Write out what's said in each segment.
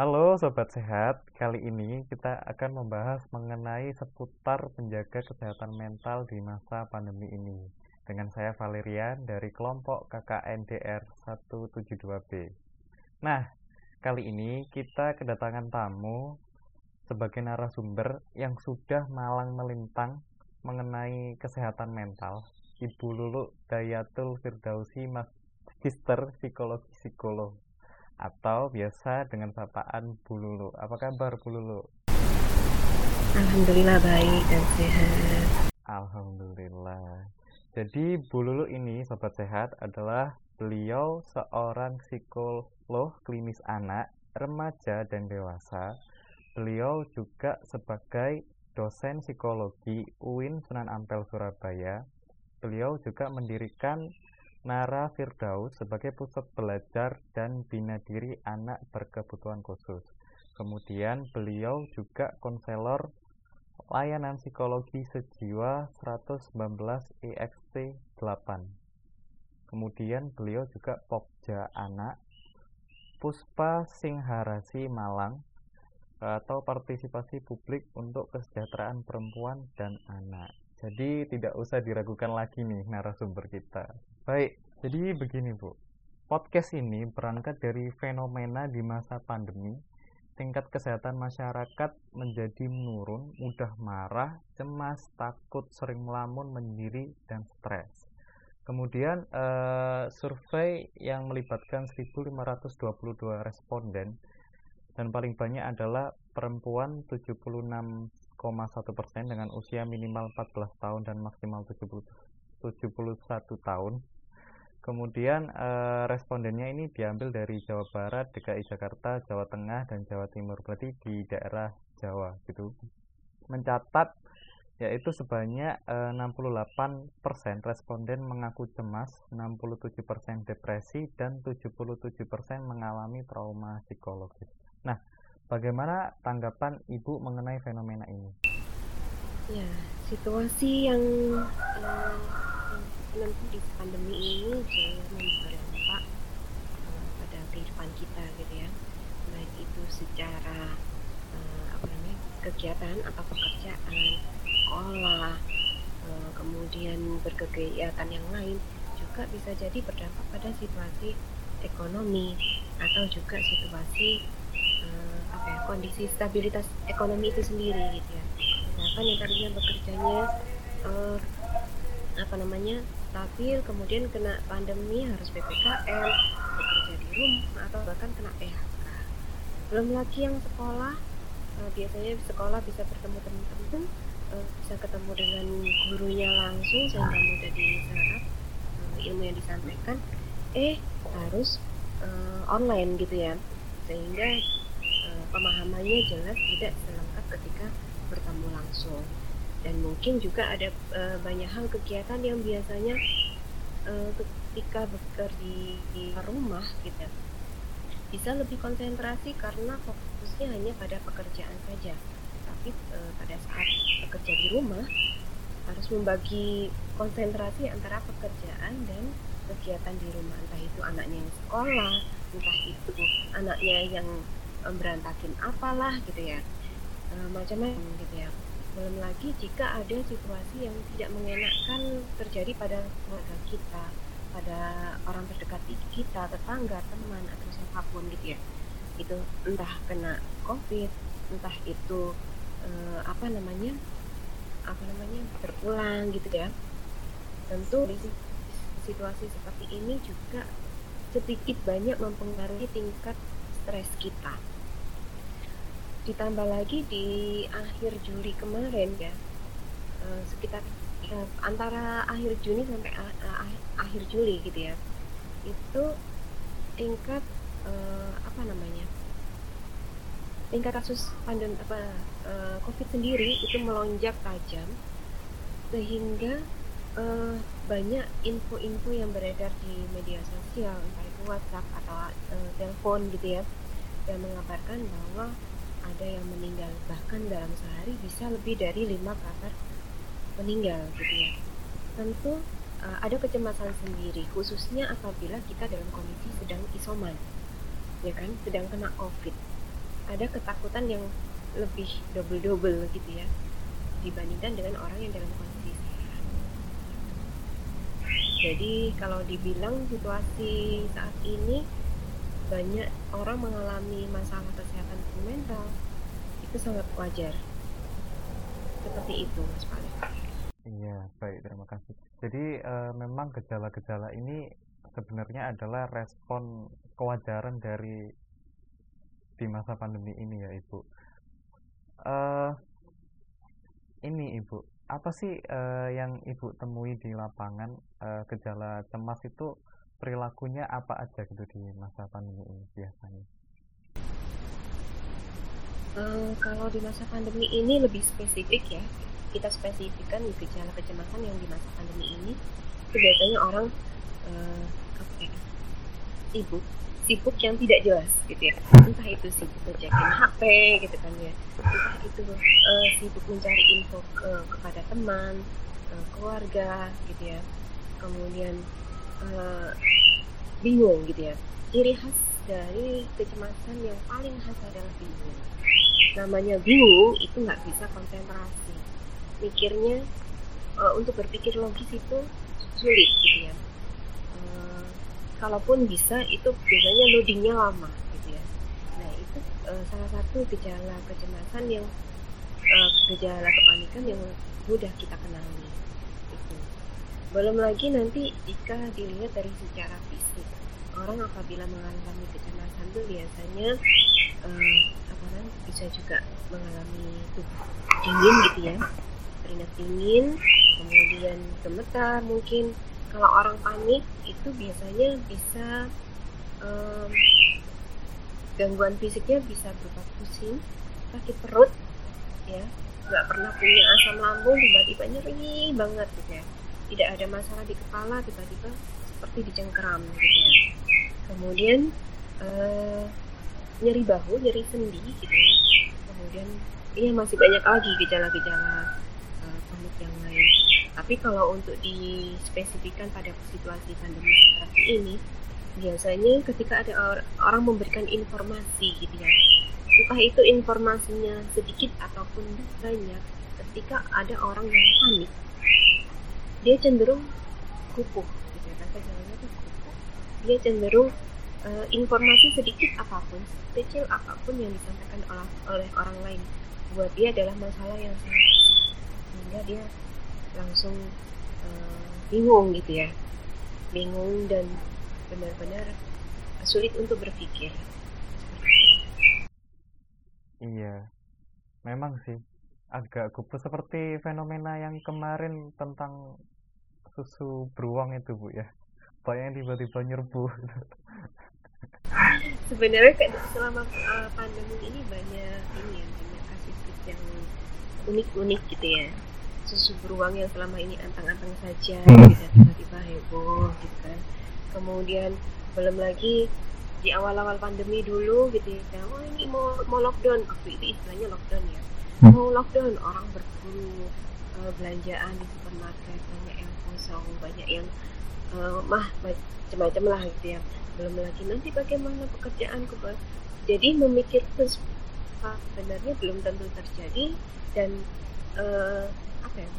Halo Sobat Sehat, kali ini kita akan membahas mengenai seputar penjaga kesehatan mental di masa pandemi ini. Dengan saya Valerian dari kelompok KKNDR 172B. Nah, kali ini kita kedatangan tamu sebagai narasumber yang sudah malang melintang mengenai kesehatan mental. Ibu Lulu Dayatul Firdausi Magister Psikologi Psikolog atau biasa dengan sapaan Bu Lulu. Apa kabar Bu Lulu? Alhamdulillah baik dan sehat. Alhamdulillah. Jadi Bu Lulu ini sobat sehat adalah beliau seorang psikolog klinis anak, remaja dan dewasa. Beliau juga sebagai dosen psikologi UIN Sunan Ampel Surabaya. Beliau juga mendirikan Nara Firdaus sebagai pusat belajar dan bina diri anak berkebutuhan khusus. Kemudian beliau juga konselor layanan psikologi sejiwa 119 EXT 8. Kemudian beliau juga Pokja Anak Puspa Singharasi Malang atau partisipasi publik untuk kesejahteraan perempuan dan anak. Jadi tidak usah diragukan lagi nih narasumber kita. Baik, jadi begini Bu. Podcast ini berangkat dari fenomena di masa pandemi. Tingkat kesehatan masyarakat menjadi menurun, mudah marah, cemas, takut, sering melamun, menyendiri, dan stres. Kemudian eh, survei yang melibatkan 1522 responden dan paling banyak adalah perempuan 76,1% dengan usia minimal 14 tahun dan maksimal 70, 71 tahun Kemudian eh, respondennya ini diambil dari Jawa Barat, DKI Jakarta, Jawa Tengah, dan Jawa Timur. Berarti di daerah Jawa gitu. Mencatat yaitu sebanyak eh, 68% responden mengaku cemas, 67% depresi, dan 77% mengalami trauma psikologis. Nah, bagaimana tanggapan Ibu mengenai fenomena ini? Ya, situasi yang uh, di pandemi ini jauh berdampak uh, pada kehidupan kita gitu ya baik itu secara uh, apa namanya kegiatan atau pekerjaan sekolah uh, kemudian berkegiatan yang lain juga bisa jadi berdampak pada situasi ekonomi atau juga situasi apa ya kondisi stabilitas ekonomi itu sendiri gitu ya. Misalkan yang tadinya bekerjanya uh, apa namanya stabil kemudian kena pandemi harus PPKM bekerja di rumah atau bahkan kena PHK belum lagi yang sekolah uh, biasanya sekolah bisa bertemu teman-teman uh, bisa ketemu dengan gurunya langsung sehingga mudah diserap uh, ilmu yang disampaikan eh harus uh, online gitu ya. Sehingga pemahamannya jelas tidak selengkap ketika bertemu langsung. Dan mungkin juga ada uh, banyak hal kegiatan yang biasanya uh, ketika bekerja di, rumah gitu bisa lebih konsentrasi karena fokusnya hanya pada pekerjaan saja. Tapi uh, pada saat bekerja di rumah harus membagi konsentrasi antara pekerjaan dan kegiatan di rumah. Entah itu anaknya yang sekolah entah itu anaknya yang berantakin apalah gitu ya uh, macam-macam gitu ya belum lagi jika ada situasi yang tidak mengenakan terjadi pada keluarga kita, pada orang terdekat kita, tetangga, teman atau siapa pun gitu ya. Itu entah kena COVID, entah itu eh, apa namanya? apa namanya? berulang gitu ya. Tentu situasi seperti ini juga sedikit banyak mempengaruhi tingkat stres kita. Ditambah lagi di akhir Juli kemarin ya uh, sekitar uh, antara akhir Juni sampai uh, akhir Juli gitu ya itu tingkat apa namanya tingkat kasus pandemi apa COVID sendiri itu melonjak tajam sehingga uh, banyak info-info yang beredar di media sosial entah itu WhatsApp atau uh, telepon gitu ya yang mengabarkan bahwa ada yang meninggal. Bahkan dalam sehari bisa lebih dari lima kabar meninggal gitu ya. Tentu uh, ada kecemasan sendiri khususnya apabila kita dalam kondisi sedang isoman ya kan? Sedang kena covid. Ada ketakutan yang lebih double-double gitu ya dibandingkan dengan orang yang dalam kondisi sehat. Jadi kalau dibilang situasi saat ini banyak orang mengalami masalah kesehatan mental itu sangat wajar. Seperti itu, Mas Paling. Iya, baik, terima kasih. Jadi e, memang gejala-gejala ini sebenarnya adalah respon kewajaran dari di masa pandemi ini ya, Ibu. E, ini Ibu, apa sih uh, yang Ibu temui di lapangan uh, gejala cemas itu perilakunya apa aja gitu di masa pandemi ini biasanya? Uh, kalau di masa pandemi ini lebih spesifik ya, kita spesifikkan gejala kecemasan yang di masa pandemi ini. Itu biasanya orang uh, apa ya, sibuk. Sibuk yang tidak jelas gitu ya. Entah itu sibuk ngecekin HP gitu kan ya. Entah itu uh, sibuk mencari info uh, kepada teman uh, keluarga gitu ya. Kemudian uh, bingung gitu ya. Ciri khas dari kecemasan yang paling khas adalah bingung. Namanya bingung itu nggak bisa konsentrasi. Mikirnya uh, untuk berpikir logis itu sulit gitu ya. Kalaupun bisa itu biasanya loadingnya lama gitu ya. Nah itu uh, salah satu gejala kecemasan yang uh, gejala kepanikan yang mudah kita kenali belum lagi nanti jika dilihat dari secara fisik orang apabila mengalami kecemasan itu biasanya uh, apa namanya bisa juga mengalami tubuh dingin gitu ya. Keringat dingin kemudian gemetar mungkin. Kalau orang panik itu biasanya bisa um, gangguan fisiknya bisa berupa pusing sakit perut ya. Nggak pernah punya asam lambung tiba-tiba nyeri banget gitu ya tidak ada masalah di kepala tiba-tiba seperti dicengkeram gitu ya. Kemudian uh, nyeri bahu nyeri sendi gitu ya. Kemudian iya masih banyak lagi gejala-gejala uh, yang lain. Tapi kalau untuk dispesifikkan pada situasi pandemi seperti ini, biasanya ketika ada or orang memberikan informasi gitu ya, entah itu informasinya sedikit ataupun banyak, ketika ada orang yang panik, dia cenderung kupuh, gitu ya, itu kupuh. Dia cenderung uh, informasi sedikit apa pun, kecil apa pun yang disampaikan oleh, oleh orang lain, buat dia adalah masalah yang sangat sehingga dia langsung uh, bingung gitu ya. Bingung dan benar-benar sulit untuk berpikir. Iya. Memang sih agak kupu seperti fenomena yang kemarin tentang susu beruang itu bu ya. Banyak yang tiba-tiba nyerbu. Sebenarnya selama uh, pandemi ini banyak ini ya banyak kasus yang unik-unik gitu ya. Susu beruang yang selama ini antang-antang saja hmm. tiba-tiba heboh gitu kan. Kemudian belum lagi di awal-awal pandemi dulu gitu ya oh ini mau mau lockdown. Waktu itu istilahnya lockdown ya. Hmm. mau lockdown orang berburu belanjaan di supermarket banyak yang kosong banyak yang uh, mah macam-macam lah gitu ya. Belum lagi nanti bagaimana pekerjaan jadi memikirkan sebenarnya belum tentu terjadi dan uh, apa ya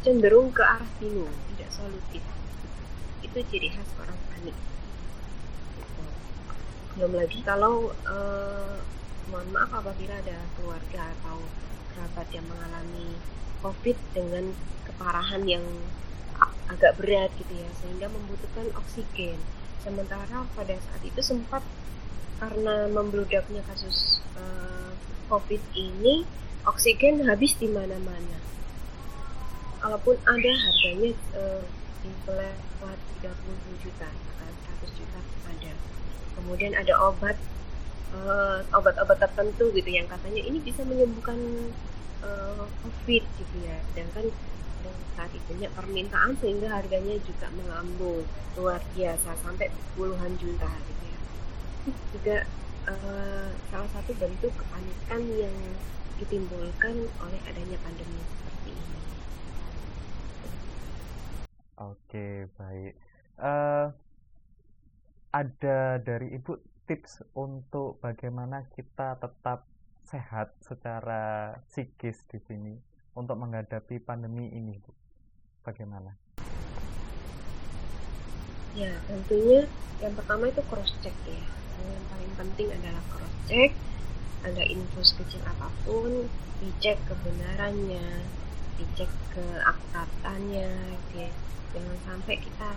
cenderung ke arah bingung tidak solutif itu ciri khas orang panik. Gitu. belum lagi kalau uh, mohon maaf apabila ada keluarga atau kerabat yang mengalami covid dengan keparahan yang agak berat gitu ya sehingga membutuhkan oksigen sementara pada saat itu sempat karena membludaknya kasus uh, covid ini oksigen habis di mana-mana. Kalaupun ada harganya uh, di lewat 30 juta, 100 juta ada. Kemudian ada obat uh, obat-obat tertentu gitu yang katanya ini bisa menyembuhkan uh, COVID gitu ya. Sedangkan saat itu banyak permintaan sehingga harganya juga melambung luar biasa sampai puluhan juta gitu ya. Juga uh, salah satu bentuk kepanikan yang ditimbulkan oleh adanya pandemi seperti ini. Oke, baik. Uh, ada dari Ibu tips untuk bagaimana kita tetap sehat secara psikis di sini untuk menghadapi pandemi ini, Bu? Bagaimana? Ya, tentunya yang pertama itu cross check ya. Yang paling penting adalah cross check. Ada info sekecil apa pun, dicek kebenarannya, dicek keakuratannya, ya. Jangan sampai kita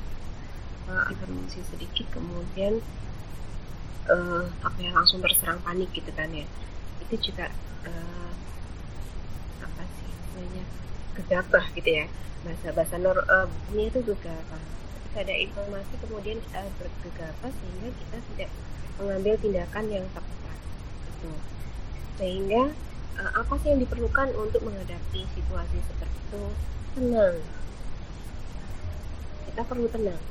uh, sedikit kemudian uh, apa ya langsung terserang panik gitu kan ya. Itu juga uh, apa sih namanya gegabah gitu ya bahasa bahasa nor uh, ini itu gegabah ada informasi kemudian uh, bergegabah sehingga kita tidak mengambil tindakan yang tepat itu sehingga uh, apa sih yang diperlukan untuk menghadapi situasi seperti itu? Tenang. Kita perlu tenang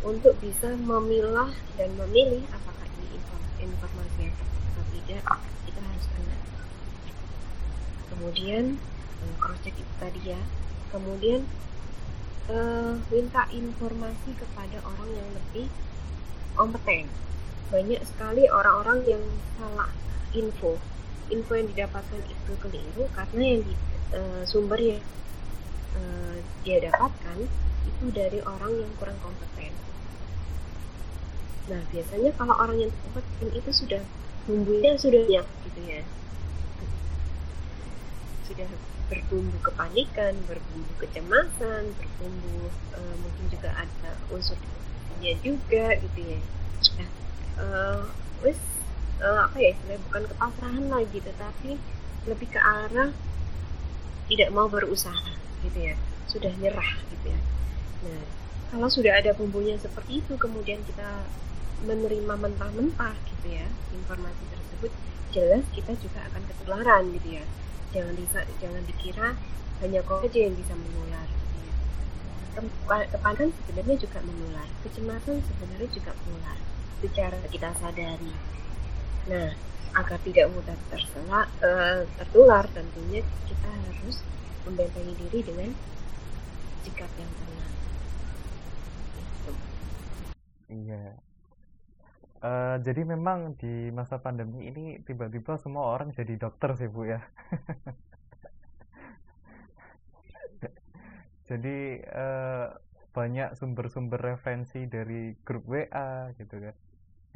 untuk bisa memilah dan memilih apakah ini informasi yang tepat atau tidak kita harus kemudian cross check itu tadi ya kemudian uh, minta informasi kepada orang yang lebih kompeten. Banyak sekali orang-orang yang salah info. Info yang didapatkan itu keliru karena yang di, uh, sumber yang uh, dia dapatkan itu dari orang yang kurang kompeten. Nah, biasanya kalau orang yang kompeten itu sudah bumbunya sudah banyak gitu ya. Sudah berbumbu kepanikan, berbumbu kecemasan, berbumbu uh, mungkin juga ada unsur depresinya juga gitu ya. Nah, uh, wis uh, apa ya istilahnya bukan kepasrahan lagi, tetapi lebih ke arah tidak mau berusaha gitu ya, sudah nyerah gitu ya. Nah, kalau sudah ada bumbunya seperti itu, kemudian kita menerima mentah-mentah gitu ya informasi tersebut, jelas kita juga akan ketularan gitu ya. Jangan bisa jangan dikira hanya kau aja yang bisa menular kepanikan sebenarnya juga menular kecemasan sebenarnya juga menular secara kita sadari. Nah agar tidak mudah terselak, uh, tertular tentunya kita harus membentengi diri dengan sikap yang tenang. Gitu. iya Uh, jadi memang di masa pandemi ini tiba-tiba semua orang jadi dokter sih bu ya. jadi uh, banyak sumber-sumber referensi dari grup WA gitu kan.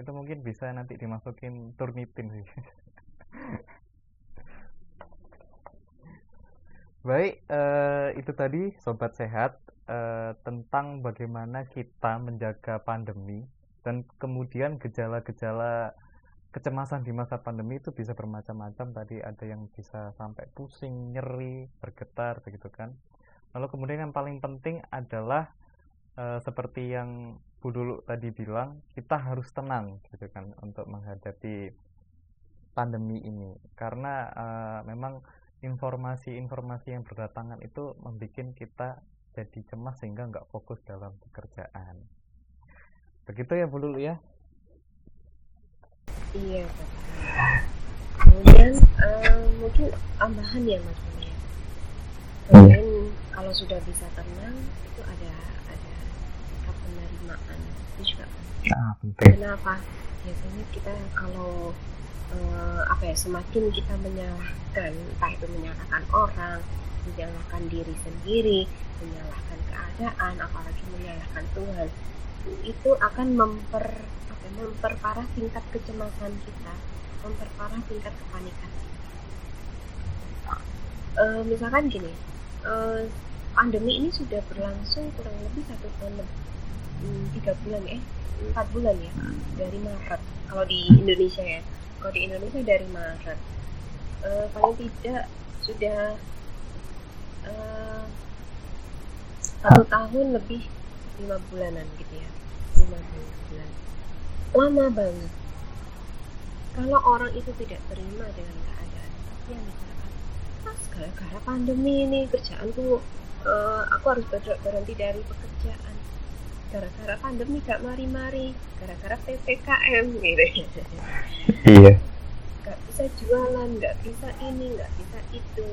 Itu mungkin bisa nanti dimasukin turnitin sih. Baik, uh, itu tadi sobat sehat uh, tentang bagaimana kita menjaga pandemi dan kemudian gejala-gejala kecemasan di masa pandemi itu bisa bermacam-macam tadi ada yang bisa sampai pusing, nyeri, bergetar begitu kan. Lalu kemudian yang paling penting adalah e, seperti yang Bu Dulu tadi bilang, kita harus tenang gitu kan untuk menghadapi pandemi ini karena e, memang informasi-informasi yang berdatangan itu membuat kita jadi cemas sehingga nggak fokus dalam pekerjaan. Begitu ya Bu Lulu ya? Iya, Kemudian uh, mungkin tambahan ya Mas ya. Kemudian kalau sudah bisa tenang itu ada ada sikap penerimaan itu juga ah, penting. Kenapa? Biasanya kita kalau uh, apa ya semakin kita menyalahkan entah itu menyalahkan orang, menyalahkan diri sendiri, menyalahkan keadaan, apalagi menyalahkan Tuhan itu akan memper apa, memperparah tingkat kecemasan kita, memperparah tingkat kepanikan. E, misalkan gini, e, pandemi ini sudah berlangsung kurang lebih satu tahun hmm, tiga bulan eh empat bulan ya dari Maret kalau di Indonesia ya. Kalau di Indonesia dari Maret. E, paling tidak sudah e, satu tahun lebih lima bulanan gitu ya. Lima bulan lama banget. Kalau orang itu tidak terima dengan keadaan tapi yang dikatakan pas gara-gara pandemi ini kerjaanku uh, aku harus ber berhenti dari pekerjaan. Gara-gara pandemi gak mari-mari gara-gara ppkm gitu. Iya. Gak bisa jualan gak bisa ini gak bisa itu.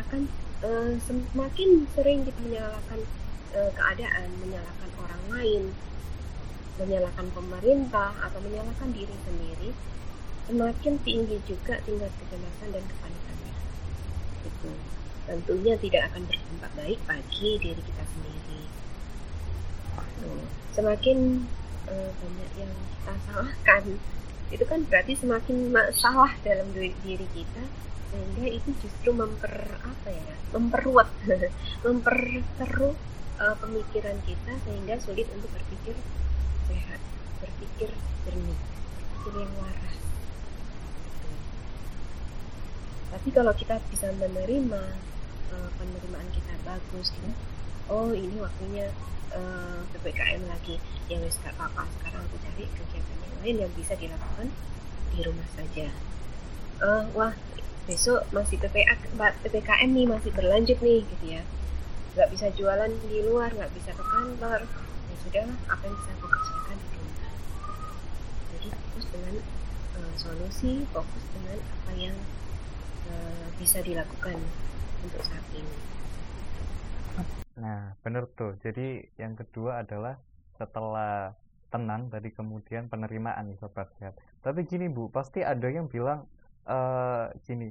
Akan uh, semakin sering kita menyalahkan uh, keadaan, menyalahkan orang lain, menyalahkan pemerintah atau menyalahkan diri sendiri, semakin tinggi juga tingkat kecemasan dan kepanikannya. Itu tentunya tidak akan berdampak baik bagi diri kita sendiri. Tuh. Semakin uh, banyak yang kita salahkan, itu kan berarti semakin masalah dalam diri kita sehingga itu justru memper apa ya memperluat memperkeruh uh, pemikiran kita sehingga sulit untuk berpikir sehat berpikir jernih berpikir yang waras. Tapi kalau kita bisa menerima uh, penerimaan kita bagus gitu oh ini waktunya uh, eh, ppkm lagi ya wes gak apa-apa sekarang aku cari kegiatan yang lain yang bisa dilakukan di rumah saja. Uh, wah besok masih ppkm nih masih berlanjut nih gitu ya. Nggak bisa jualan di luar nggak bisa ke kantor. Ya sudah apa yang bisa aku kerjakan di rumah. Jadi fokus dengan uh, solusi fokus dengan apa yang uh, bisa dilakukan untuk saat ini. Nah benar tuh. Jadi yang kedua adalah setelah tenang tadi kemudian penerimaan nih sobat sehat. Tapi gini bu pasti ada yang bilang uh, gini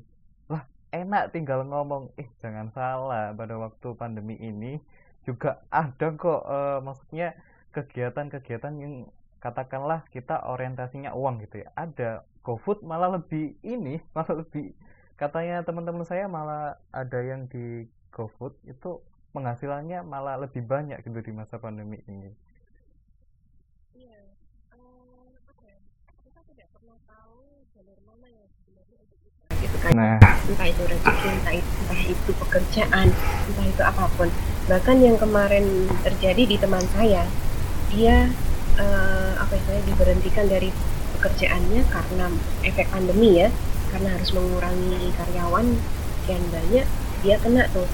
enak tinggal ngomong. Eh jangan salah pada waktu pandemi ini juga ada kok uh, maksudnya kegiatan-kegiatan yang katakanlah kita orientasinya uang gitu ya. Ada GoFood malah lebih ini malah lebih katanya teman-teman saya malah ada yang di GoFood itu penghasilannya malah lebih banyak gitu di masa pandemi ini kan nah. entah itu rezeki entah itu, entah itu pekerjaan entah itu apa pun bahkan yang kemarin terjadi di teman saya dia uh, apa istilahnya diberhentikan dari pekerjaannya karena efek pandemi ya karena harus mengurangi karyawan sekian banyak dia kena tuh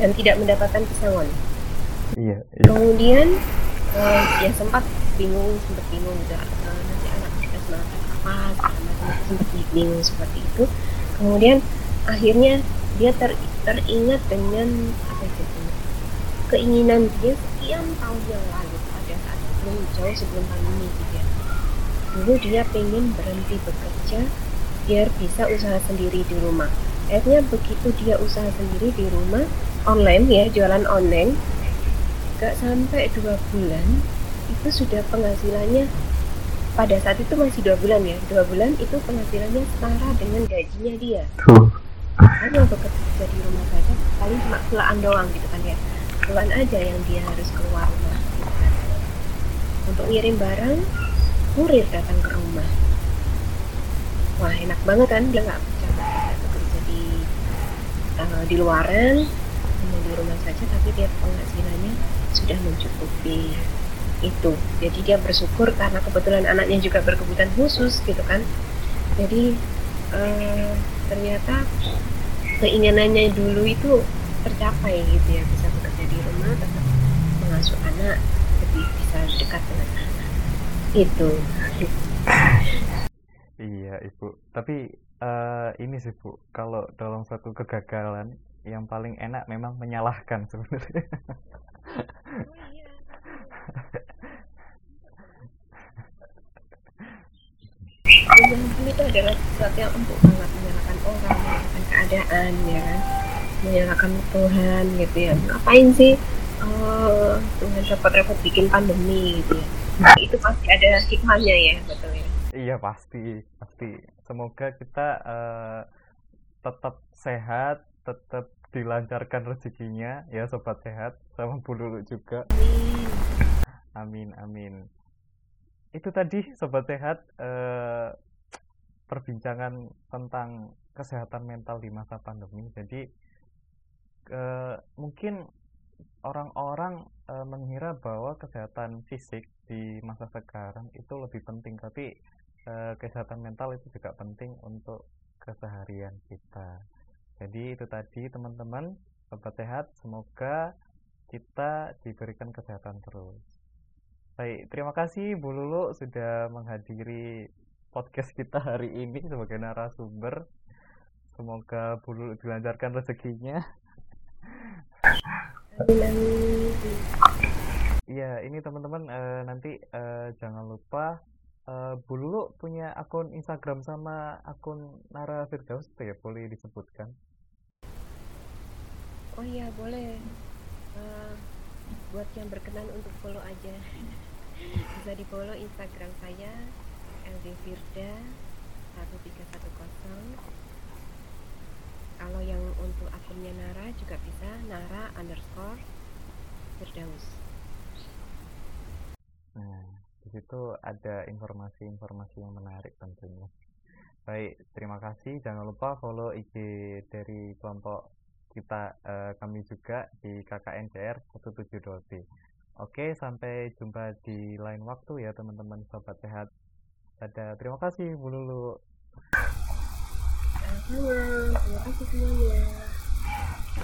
dan tidak mendapatkan pesangon iya, iya. kemudian uh, ya sempat bingung sempat bingung udah uh, nanti anak kita semangat apa sempat bingung seperti itu kemudian akhirnya dia ter, teringat dengan apa itu? Keinginan dia sekian tahun yang lalu pada saat sebelum jauh sebelum pandemi gitu ya. Dulu dia pengen berhenti bekerja biar bisa usaha sendiri di rumah. Akhirnya begitu dia usaha sendiri di rumah online ya jualan online gak sampai dua bulan itu sudah penghasilannya pada saat itu masih dua bulan ya. Dua bulan itu penghasilannya setara dengan gajinya dia. Hanya bekerja di rumah saja paling cuma pulaan doang gitu kan ya. Pulaan aja yang dia harus keluar rumah. Gitu kan. untuk ngirim barang kurir datang ke rumah. Wah enak banget kan dia nggak bekerja di uh, di luaran hanya di rumah saja tapi dia penghasilannya sudah mencukupi itu. Jadi dia bersyukur karena kebetulan anaknya juga berkebutuhan khusus gitu kan. Jadi eh, ternyata keinginannya dulu itu tercapai gitu ya. Bisa bekerja di rumah tetap mengasuh anak lebih bisa dekat dengan anak. Itu. Iya ibu. Tapi uh, ini sih bu kalau dalam satu kegagalan yang paling enak memang menyalahkan sebenarnya Kejahatan itu adalah sesuatu yang empuk banget menyalahkan orang, menyalahkan keadaan, ya kan, menyalahkan Tuhan gitu ya. Ngapain sih uh, Tuhan repot-repot bikin pandemi gitu ya? Nah, itu pasti ada hikmahnya ya, betul ya. Iya pasti, pasti. Semoga kita uh, tetap sehat, tetap dilancarkan rezekinya ya sobat sehat sama Bu Lulu juga. Amin. Amin amin. Itu tadi sobat sehat eh, perbincangan tentang kesehatan mental di masa pandemi. Jadi eh, mungkin orang-orang eh, mengira bahwa kesehatan fisik di masa sekarang itu lebih penting. Tapi eh, kesehatan mental itu juga penting untuk keseharian kita. Jadi itu tadi teman-teman. Sobat sehat semoga kita diberikan kesehatan terus Baik, terima kasih Bu Lulu sudah menghadiri podcast kita hari ini sebagai narasumber. Semoga Bu Lulu dilancarkan rezekinya. Iya, ini teman-teman uh, nanti uh, jangan lupa uh, Bu Lulu punya akun Instagram sama akun Nara Firdaus ya boleh disebutkan? Oh iya boleh. Uh, buat yang berkenan untuk follow aja bisa di follow Instagram saya LD Firda 1310 kalau yang untuk akunnya Nara juga bisa Nara underscore Firdaus. Nah di situ ada informasi-informasi yang menarik tentunya. Baik terima kasih. Jangan lupa follow IG dari kelompok kita eh, kami juga di KKNCR 172T oke sampai jumpa di lain waktu ya teman-teman sobat sehat. Ada terima kasih Bu Lulu. Terima kasih semuanya